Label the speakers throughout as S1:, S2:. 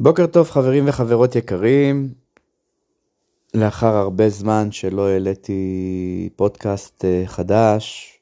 S1: בוקר טוב חברים וחברות יקרים, לאחר הרבה זמן שלא העליתי פודקאסט אה, חדש,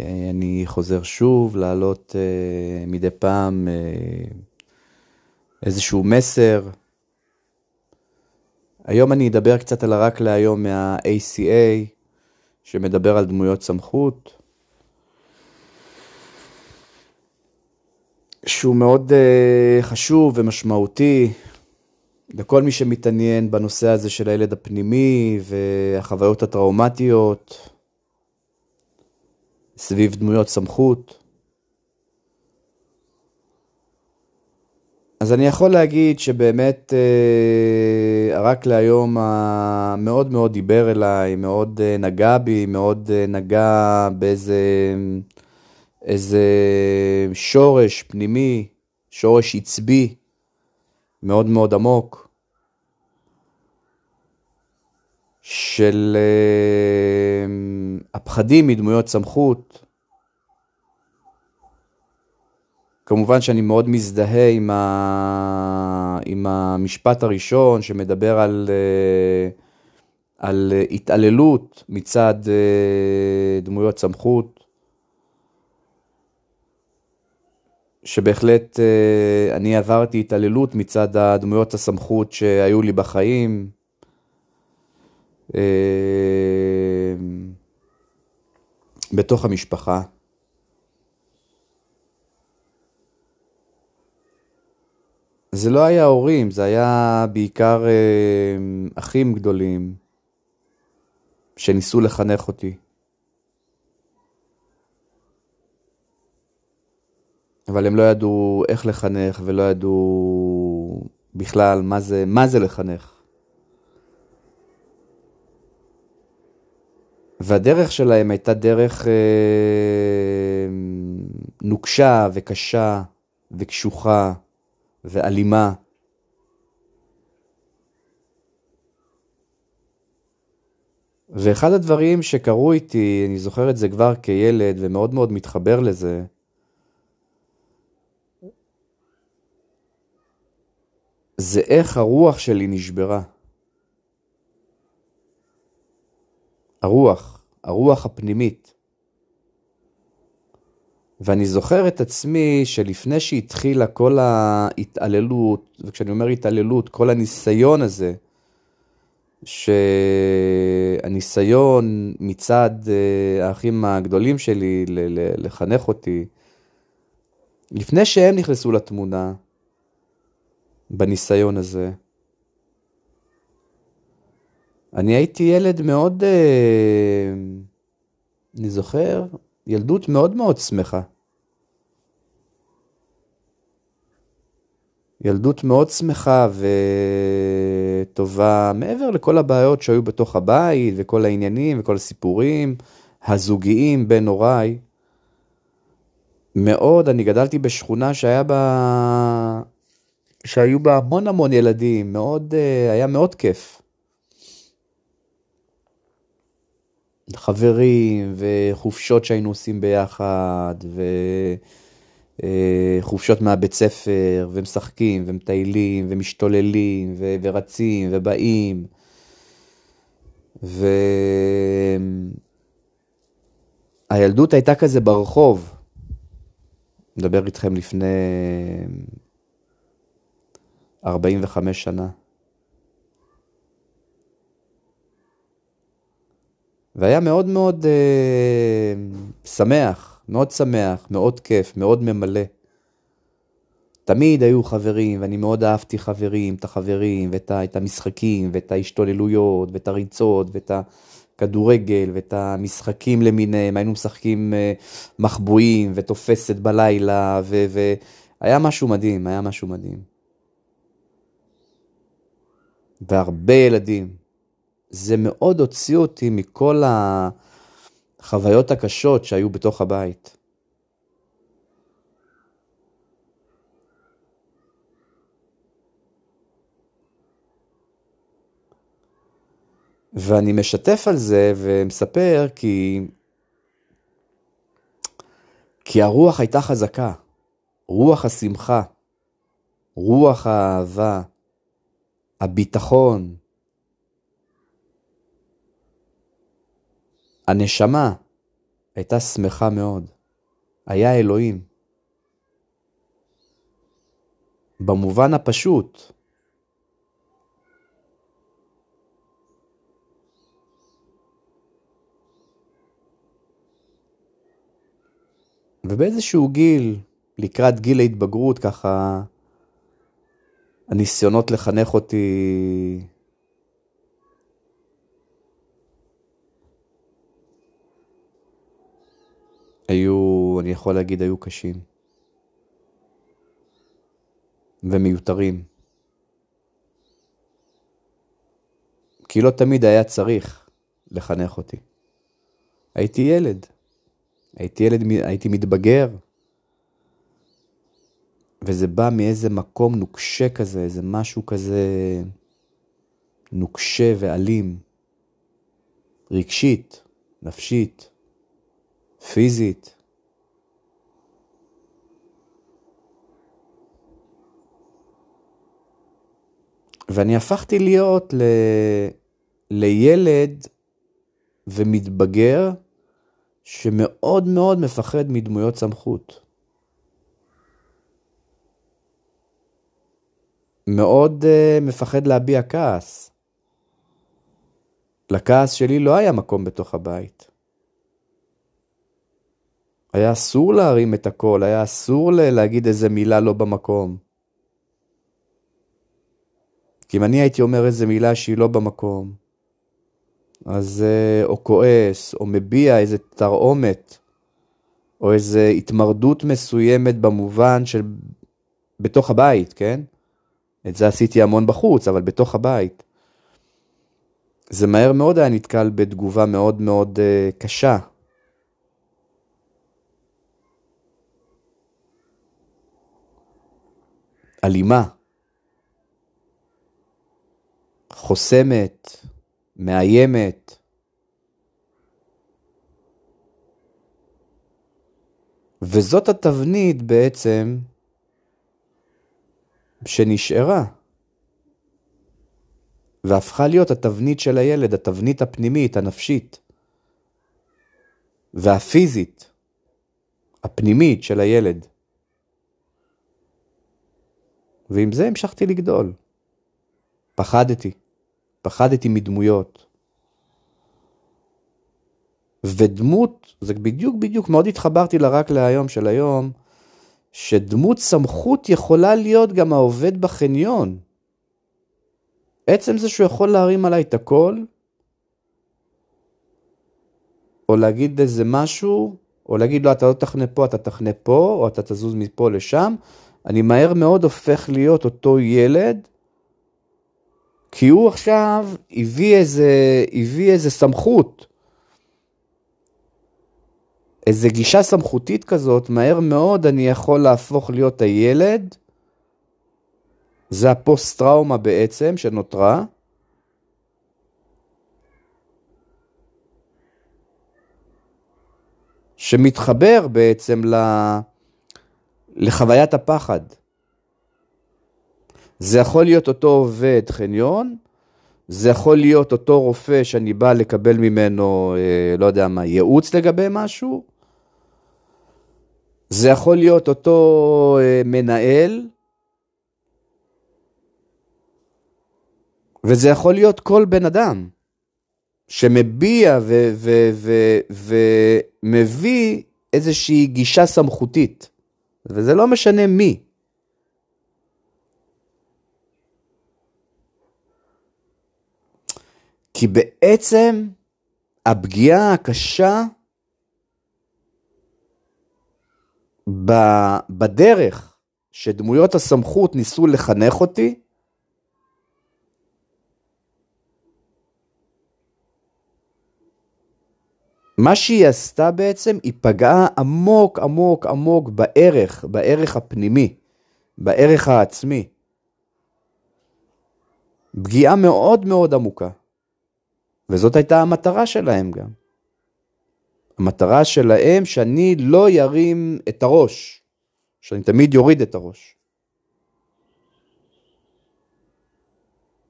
S1: אה, אני חוזר שוב להעלות אה, מדי פעם איזשהו מסר. היום אני אדבר קצת על הרק להיום מה-ACA, שמדבר על דמויות סמכות. שהוא מאוד uh, חשוב ומשמעותי לכל מי שמתעניין בנושא הזה של הילד הפנימי והחוויות הטראומטיות סביב דמויות סמכות. אז אני יכול להגיד שבאמת uh, רק להיום מאוד מאוד דיבר אליי, מאוד uh, נגע בי, מאוד נגע באיזה... איזה שורש פנימי, שורש עצבי מאוד מאוד עמוק, של uh, הפחדים מדמויות סמכות. כמובן שאני מאוד מזדהה עם, ה... עם המשפט הראשון שמדבר על, uh, על התעללות מצד uh, דמויות סמכות. שבהחלט אה, אני עברתי התעללות מצד הדמויות הסמכות שהיו לי בחיים. אה, בתוך המשפחה. זה לא היה הורים, זה היה בעיקר אה, אחים גדולים שניסו לחנך אותי. אבל הם לא ידעו איך לחנך ולא ידעו בכלל מה זה, מה זה לחנך. והדרך שלהם הייתה דרך אה, נוקשה וקשה וקשוחה ואלימה. ואחד הדברים שקרו איתי, אני זוכר את זה כבר כילד ומאוד מאוד מתחבר לזה, זה איך הרוח שלי נשברה. הרוח, הרוח הפנימית. ואני זוכר את עצמי שלפני שהתחילה כל ההתעללות, וכשאני אומר התעללות, כל הניסיון הזה, שהניסיון מצד אה, האחים הגדולים שלי לחנך אותי, לפני שהם נכנסו לתמונה, בניסיון הזה. אני הייתי ילד מאוד, אה, אני זוכר, ילדות מאוד מאוד שמחה. ילדות מאוד שמחה וטובה, מעבר לכל הבעיות שהיו בתוך הבית וכל העניינים וכל הסיפורים הזוגיים בין הוריי. מאוד, אני גדלתי בשכונה שהיה בה שהיו בה המון המון ילדים, מאוד, אה, היה מאוד כיף. חברים וחופשות שהיינו עושים ביחד, וחופשות אה, מהבית ספר, ומשחקים, ומטיילים, ומשתוללים, ו... ורצים, ובאים. והילדות הייתה כזה ברחוב. מדבר איתכם לפני 45 שנה. והיה מאוד מאוד אה, שמח, מאוד שמח, מאוד כיף, מאוד ממלא. תמיד היו חברים, ואני מאוד אהבתי חברים, את החברים, ואת את המשחקים, ואת ההשתוללויות, ואת הריצות, ואת הכדורגל, ואת המשחקים למיניהם. היינו משחקים אה, מחבואים, ותופסת בלילה, והיה משהו מדהים, היה משהו מדהים. והרבה ילדים. זה מאוד הוציא אותי מכל החוויות הקשות שהיו בתוך הבית. ואני משתף על זה ומספר כי, כי הרוח הייתה חזקה, רוח השמחה. רוח האהבה, הביטחון, הנשמה הייתה שמחה מאוד. היה אלוהים. במובן הפשוט. ובאיזשהו גיל, לקראת גיל ההתבגרות, ככה, הניסיונות לחנך אותי היו, אני יכול להגיד, היו קשים. ומיותרים. כי לא תמיד היה צריך לחנך אותי. הייתי ילד. הייתי ילד, הייתי מתבגר. וזה בא מאיזה מקום נוקשה כזה, איזה משהו כזה נוקשה ואלים. רגשית, נפשית. פיזית. ואני הפכתי להיות ל... לילד ומתבגר שמאוד מאוד מפחד מדמויות סמכות. מאוד uh, מפחד להביע כעס. לכעס שלי לא היה מקום בתוך הבית. היה אסור להרים את הקול, היה אסור להגיד איזה מילה לא במקום. כי אם אני הייתי אומר איזה מילה שהיא לא במקום, אז אה, או כועס, או מביע איזה תרעומת, או איזה התמרדות מסוימת במובן של בתוך הבית, כן? את זה עשיתי המון בחוץ, אבל בתוך הבית. זה מהר מאוד היה נתקל בתגובה מאוד מאוד uh, קשה. אלימה, חוסמת, מאיימת. וזאת התבנית בעצם שנשארה והפכה להיות התבנית של הילד, התבנית הפנימית, הנפשית והפיזית, הפנימית של הילד. ועם זה המשכתי לגדול. פחדתי, פחדתי מדמויות. ודמות, זה בדיוק בדיוק, מאוד התחברתי לרק להיום של היום, שדמות סמכות יכולה להיות גם העובד בחניון. עצם זה שהוא יכול להרים עליי את הכל, או להגיד איזה משהו, או להגיד לו אתה לא תחנה פה, אתה תחנה פה, או אתה תזוז מפה לשם, אני מהר מאוד הופך להיות אותו ילד, כי הוא עכשיו הביא איזה, הביא איזה סמכות. איזה גישה סמכותית כזאת, מהר מאוד אני יכול להפוך להיות הילד, זה הפוסט-טראומה בעצם שנותרה. שמתחבר בעצם ל... לחוויית הפחד. זה יכול להיות אותו עובד חניון, זה יכול להיות אותו רופא שאני בא לקבל ממנו, אה, לא יודע מה, ייעוץ לגבי משהו, זה יכול להיות אותו אה, מנהל, וזה יכול להיות כל בן אדם שמביע ומביא איזושהי גישה סמכותית. וזה לא משנה מי. כי בעצם הפגיעה הקשה בדרך שדמויות הסמכות ניסו לחנך אותי, מה שהיא עשתה בעצם, היא פגעה עמוק עמוק עמוק בערך, בערך הפנימי, בערך העצמי. פגיעה מאוד מאוד עמוקה. וזאת הייתה המטרה שלהם גם. המטרה שלהם שאני לא ירים את הראש, שאני תמיד יוריד את הראש.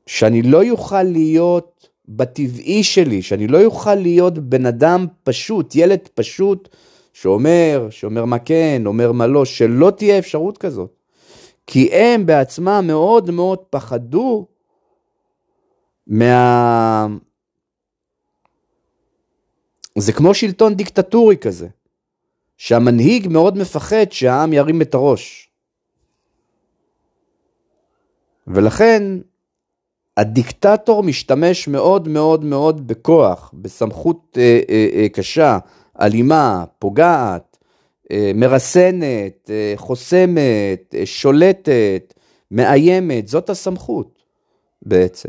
S1: שאני לא יוכל להיות בטבעי שלי, שאני לא יוכל להיות בן אדם פשוט, ילד פשוט, שאומר, שאומר מה כן, אומר מה לא, שלא תהיה אפשרות כזאת. כי הם בעצמם מאוד מאוד פחדו מה... זה כמו שלטון דיקטטורי כזה, שהמנהיג מאוד מפחד שהעם ירים את הראש. ולכן הדיקטטור משתמש מאוד מאוד מאוד בכוח, בסמכות אה, אה, אה, קשה, אלימה, פוגעת, אה, מרסנת, אה, חוסמת, אה, שולטת, מאיימת, זאת הסמכות בעצם.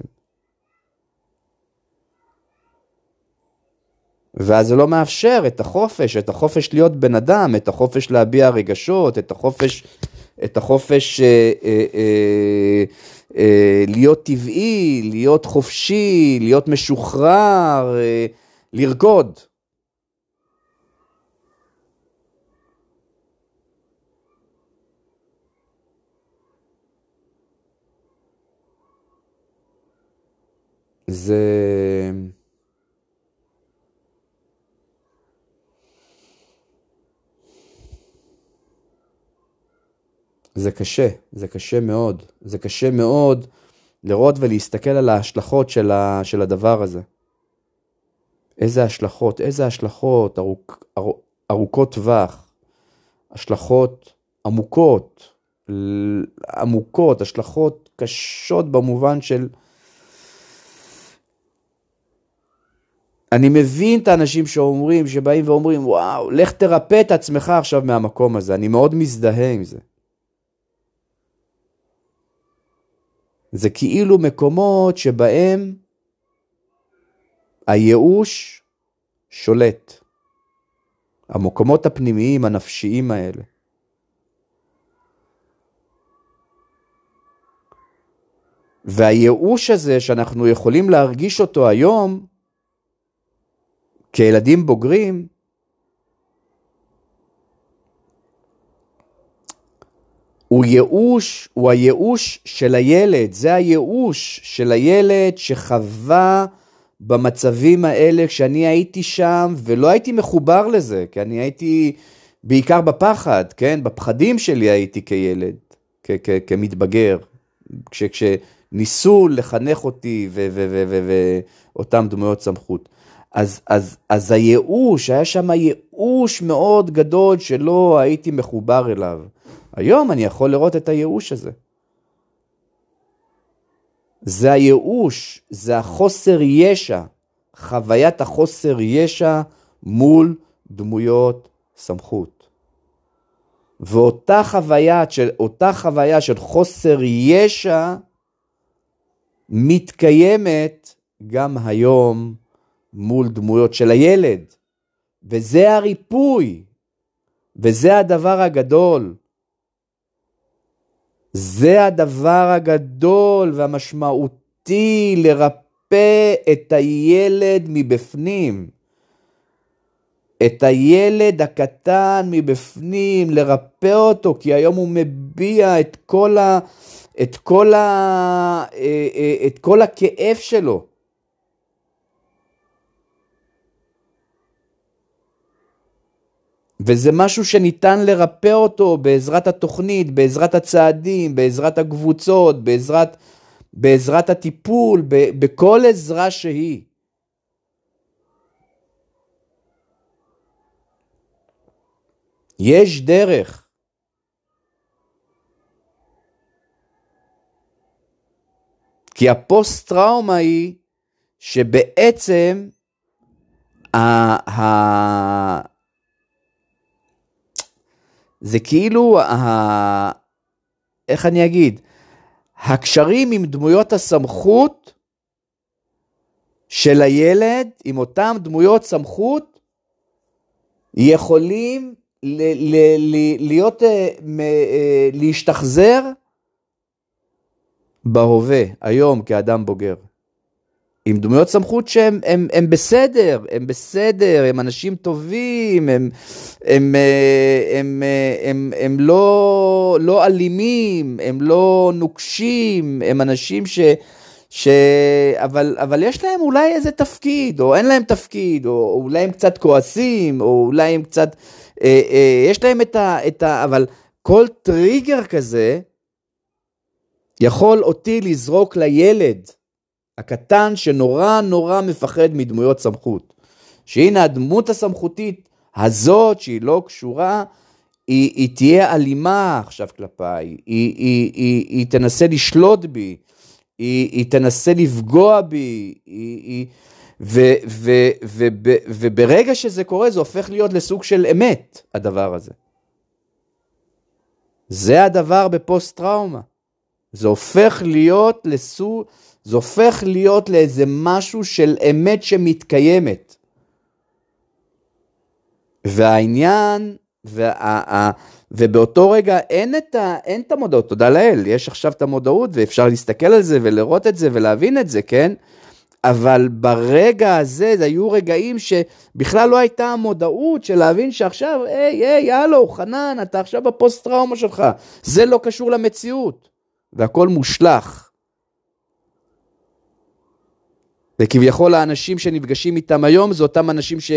S1: ואז זה לא מאפשר את החופש, את החופש להיות בן אדם, את החופש להביע רגשות, את החופש, את החופש אה, אה, אה, אה, להיות טבעי, להיות חופשי, להיות משוחרר, אה, לרקוד. זה... זה קשה, זה קשה מאוד. זה קשה מאוד לראות ולהסתכל על ההשלכות של, ה, של הדבר הזה. איזה השלכות, איזה השלכות ארוכ, ארוכ, ארוכות טווח, השלכות עמוקות, עמוקות, השלכות קשות במובן של... אני מבין את האנשים שאומרים, שבאים ואומרים, וואו, לך תרפא את עצמך עכשיו מהמקום הזה, אני מאוד מזדהה עם זה. זה כאילו מקומות שבהם הייאוש שולט. המקומות הפנימיים, הנפשיים האלה. והייאוש הזה שאנחנו יכולים להרגיש אותו היום, כילדים בוגרים, הוא ייאוש, הוא הייאוש של הילד, זה הייאוש של הילד שחווה במצבים האלה כשאני הייתי שם ולא הייתי מחובר לזה, כי אני הייתי בעיקר בפחד, כן? בפחדים שלי הייתי כילד, כמתבגר, כש, כשניסו לחנך אותי ואותם דמויות סמכות. אז, אז, אז הייאוש, היה שם ייאוש מאוד גדול שלא הייתי מחובר אליו. היום אני יכול לראות את הייאוש הזה. זה הייאוש, זה החוסר ישע, חוויית החוסר ישע מול דמויות סמכות. ואותה חוויה של, חוויה של חוסר ישע מתקיימת גם היום מול דמויות של הילד. וזה הריפוי, וזה הדבר הגדול. זה הדבר הגדול והמשמעותי לרפא את הילד מבפנים. את הילד הקטן מבפנים, לרפא אותו, כי היום הוא מביע את כל, ה, את כל, ה, אה, אה, את כל הכאב שלו. וזה משהו שניתן לרפא אותו בעזרת התוכנית, בעזרת הצעדים, בעזרת הקבוצות, בעזרת, בעזרת הטיפול, ב, בכל עזרה שהיא. יש דרך. כי הפוסט טראומה היא שבעצם ה, ה, זה כאילו, ה... איך אני אגיד, הקשרים עם דמויות הסמכות של הילד, עם אותם דמויות סמכות, יכולים ל- ל- ל- להיות, אה, אה, להשתחזר בהווה, היום כאדם בוגר. עם דמויות סמכות שהם הם, הם בסדר, הם בסדר, הם אנשים טובים, הם, הם, הם, הם, הם, הם לא, לא אלימים, הם לא נוקשים, הם אנשים ש, ש... אבל, אבל יש להם אולי איזה תפקיד, או אין להם תפקיד, או אולי הם קצת כועסים, או אולי הם קצת... אה, אה, יש להם את ה, את ה... אבל כל טריגר כזה יכול אותי לזרוק לילד הקטן שנורא נורא מפחד מדמויות סמכות. שהנה הדמות הסמכותית הזאת, שהיא לא קשורה, היא, היא תהיה אלימה עכשיו כלפיי, היא, היא, היא, היא, היא תנסה לשלוט בי, היא, היא תנסה לפגוע בי, היא, היא, ו, ו, ו, ו, וברגע שזה קורה זה הופך להיות לסוג של אמת, הדבר הזה. זה הדבר בפוסט טראומה. זה הופך להיות לסוג, זה הופך להיות לאיזה משהו של אמת שמתקיימת. והעניין, וה, ובאותו רגע אין את, ה, אין את המודעות, תודה לאל, יש עכשיו את המודעות ואפשר להסתכל על זה ולראות את זה ולהבין את זה, כן? אבל ברגע הזה, זה היו רגעים שבכלל לא הייתה המודעות של להבין שעכשיו, היי, היי, הלו, חנן, אתה עכשיו בפוסט טראומה שלך, זה לא קשור למציאות, והכל מושלך. וכביכול האנשים שנפגשים איתם היום זה אותם אנשים ש,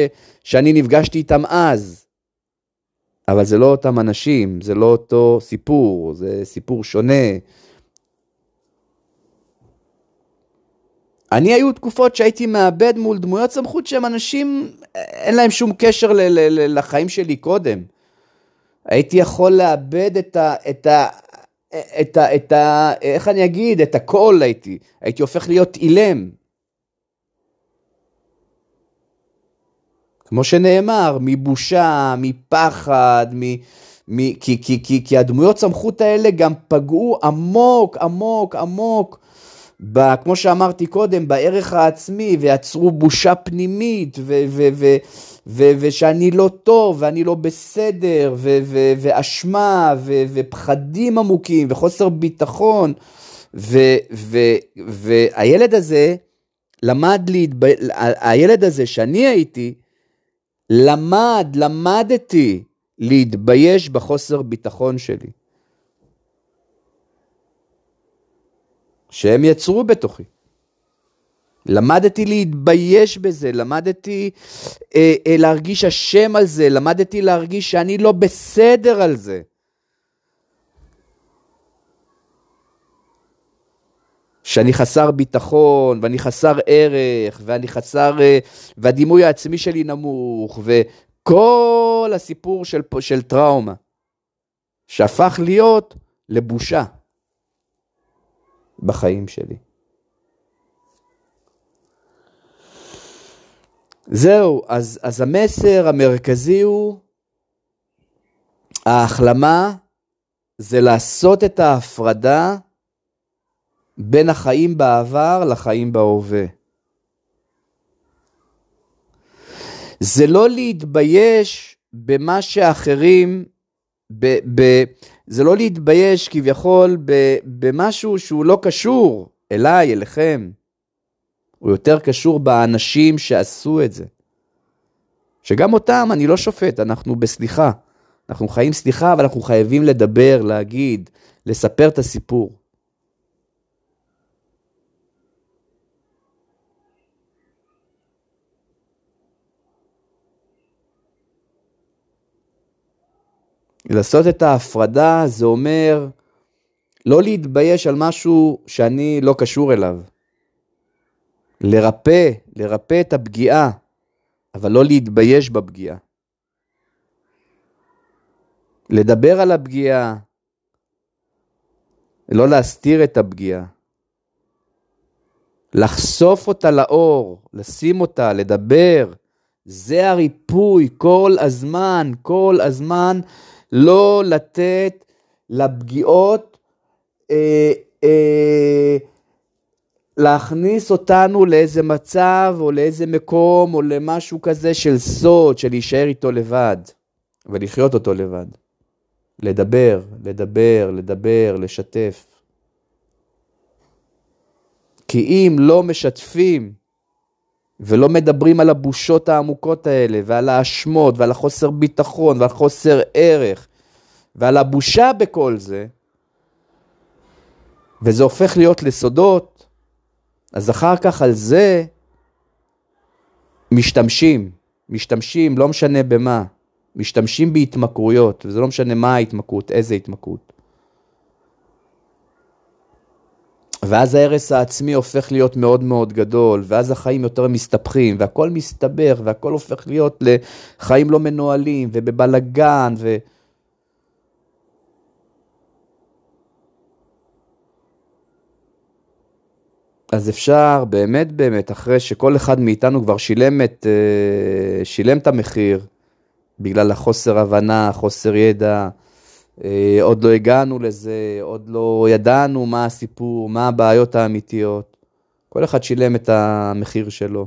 S1: שאני נפגשתי איתם אז. אבל זה לא אותם אנשים, זה לא אותו סיפור, זה סיפור שונה. אני היו תקופות שהייתי מאבד מול דמויות סמכות שהם אנשים, אין להם שום קשר ל- ל- ל- לחיים שלי קודם. הייתי יכול לאבד את ה... את ה את ה... את ה... איך אני אגיד? את הכל הייתי. הייתי הופך להיות אילם. כמו שנאמר, מבושה, מפחד, מ... מ... כי, כי, כי, כי הדמויות סמכות האלה גם פגעו עמוק, עמוק, עמוק, ב, כמו שאמרתי קודם, בערך העצמי, ויצרו בושה פנימית, ו, ו, ו, ו, ושאני לא טוב, ואני לא בסדר, ו, ו, ואשמה, ו, ופחדים עמוקים, וחוסר ביטחון, ו, ו, והילד הזה למד להתב... הילד הזה שאני הייתי, למד, למדתי להתבייש בחוסר ביטחון שלי. שהם יצרו בתוכי. למדתי להתבייש בזה, למדתי אה, אה, להרגיש אשם על זה, למדתי להרגיש שאני לא בסדר על זה. שאני חסר ביטחון, ואני חסר ערך, ואני חסר, אה, והדימוי העצמי שלי נמוך, וכל הסיפור של, של טראומה, שהפך להיות לבושה בחיים שלי. זהו, אז, אז המסר המרכזי הוא, ההחלמה זה לעשות את ההפרדה בין החיים בעבר לחיים בהווה. זה לא להתבייש במה שאחרים, ב, ב, זה לא להתבייש כביכול ב, במשהו שהוא לא קשור אליי, אליכם. הוא יותר קשור באנשים שעשו את זה. שגם אותם אני לא שופט, אנחנו בסליחה. אנחנו חיים סליחה, אבל אנחנו חייבים לדבר, להגיד, לספר את הסיפור. לעשות את ההפרדה זה אומר לא להתבייש על משהו שאני לא קשור אליו. לרפא, לרפא את הפגיעה, אבל לא להתבייש בפגיעה. לדבר על הפגיעה, לא להסתיר את הפגיעה. לחשוף אותה לאור, לשים אותה, לדבר, זה הריפוי כל הזמן, כל הזמן לא לתת לפגיעות אה, אה, להכניס אותנו לאיזה מצב או לאיזה מקום או למשהו כזה של סוד, של להישאר איתו לבד ולחיות אותו לבד. לדבר, לדבר, לדבר, לשתף. כי אם לא משתפים ולא מדברים על הבושות העמוקות האלה, ועל האשמות, ועל החוסר ביטחון, ועל חוסר ערך, ועל הבושה בכל זה, וזה הופך להיות לסודות, אז אחר כך על זה משתמשים, משתמשים, לא משנה במה, משתמשים בהתמכרויות, וזה לא משנה מה ההתמכרות, איזה התמכרות. ואז ההרס העצמי הופך להיות מאוד מאוד גדול, ואז החיים יותר מסתבכים, והכל מסתבך, והכל הופך להיות לחיים לא מנוהלים, ובבלגן, ו... אז אפשר באמת באמת, אחרי שכל אחד מאיתנו כבר שילם את, אה, שילם את המחיר, בגלל החוסר הבנה, חוסר ידע, עוד לא הגענו לזה, עוד לא ידענו מה הסיפור, מה הבעיות האמיתיות. כל אחד שילם את המחיר שלו.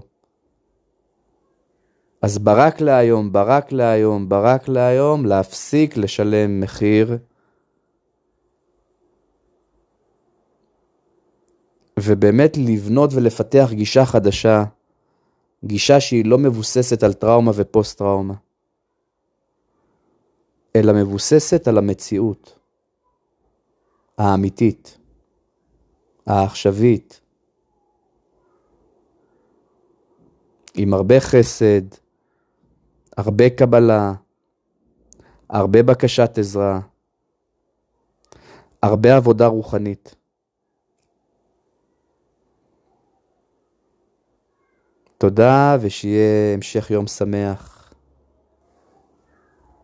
S1: אז ברק להיום, ברק להיום, ברק להיום, להפסיק לשלם מחיר. ובאמת לבנות ולפתח גישה חדשה, גישה שהיא לא מבוססת על טראומה ופוסט-טראומה. אלא מבוססת על המציאות האמיתית, העכשווית, עם הרבה חסד, הרבה קבלה, הרבה בקשת עזרה, הרבה עבודה רוחנית. תודה ושיהיה המשך יום שמח.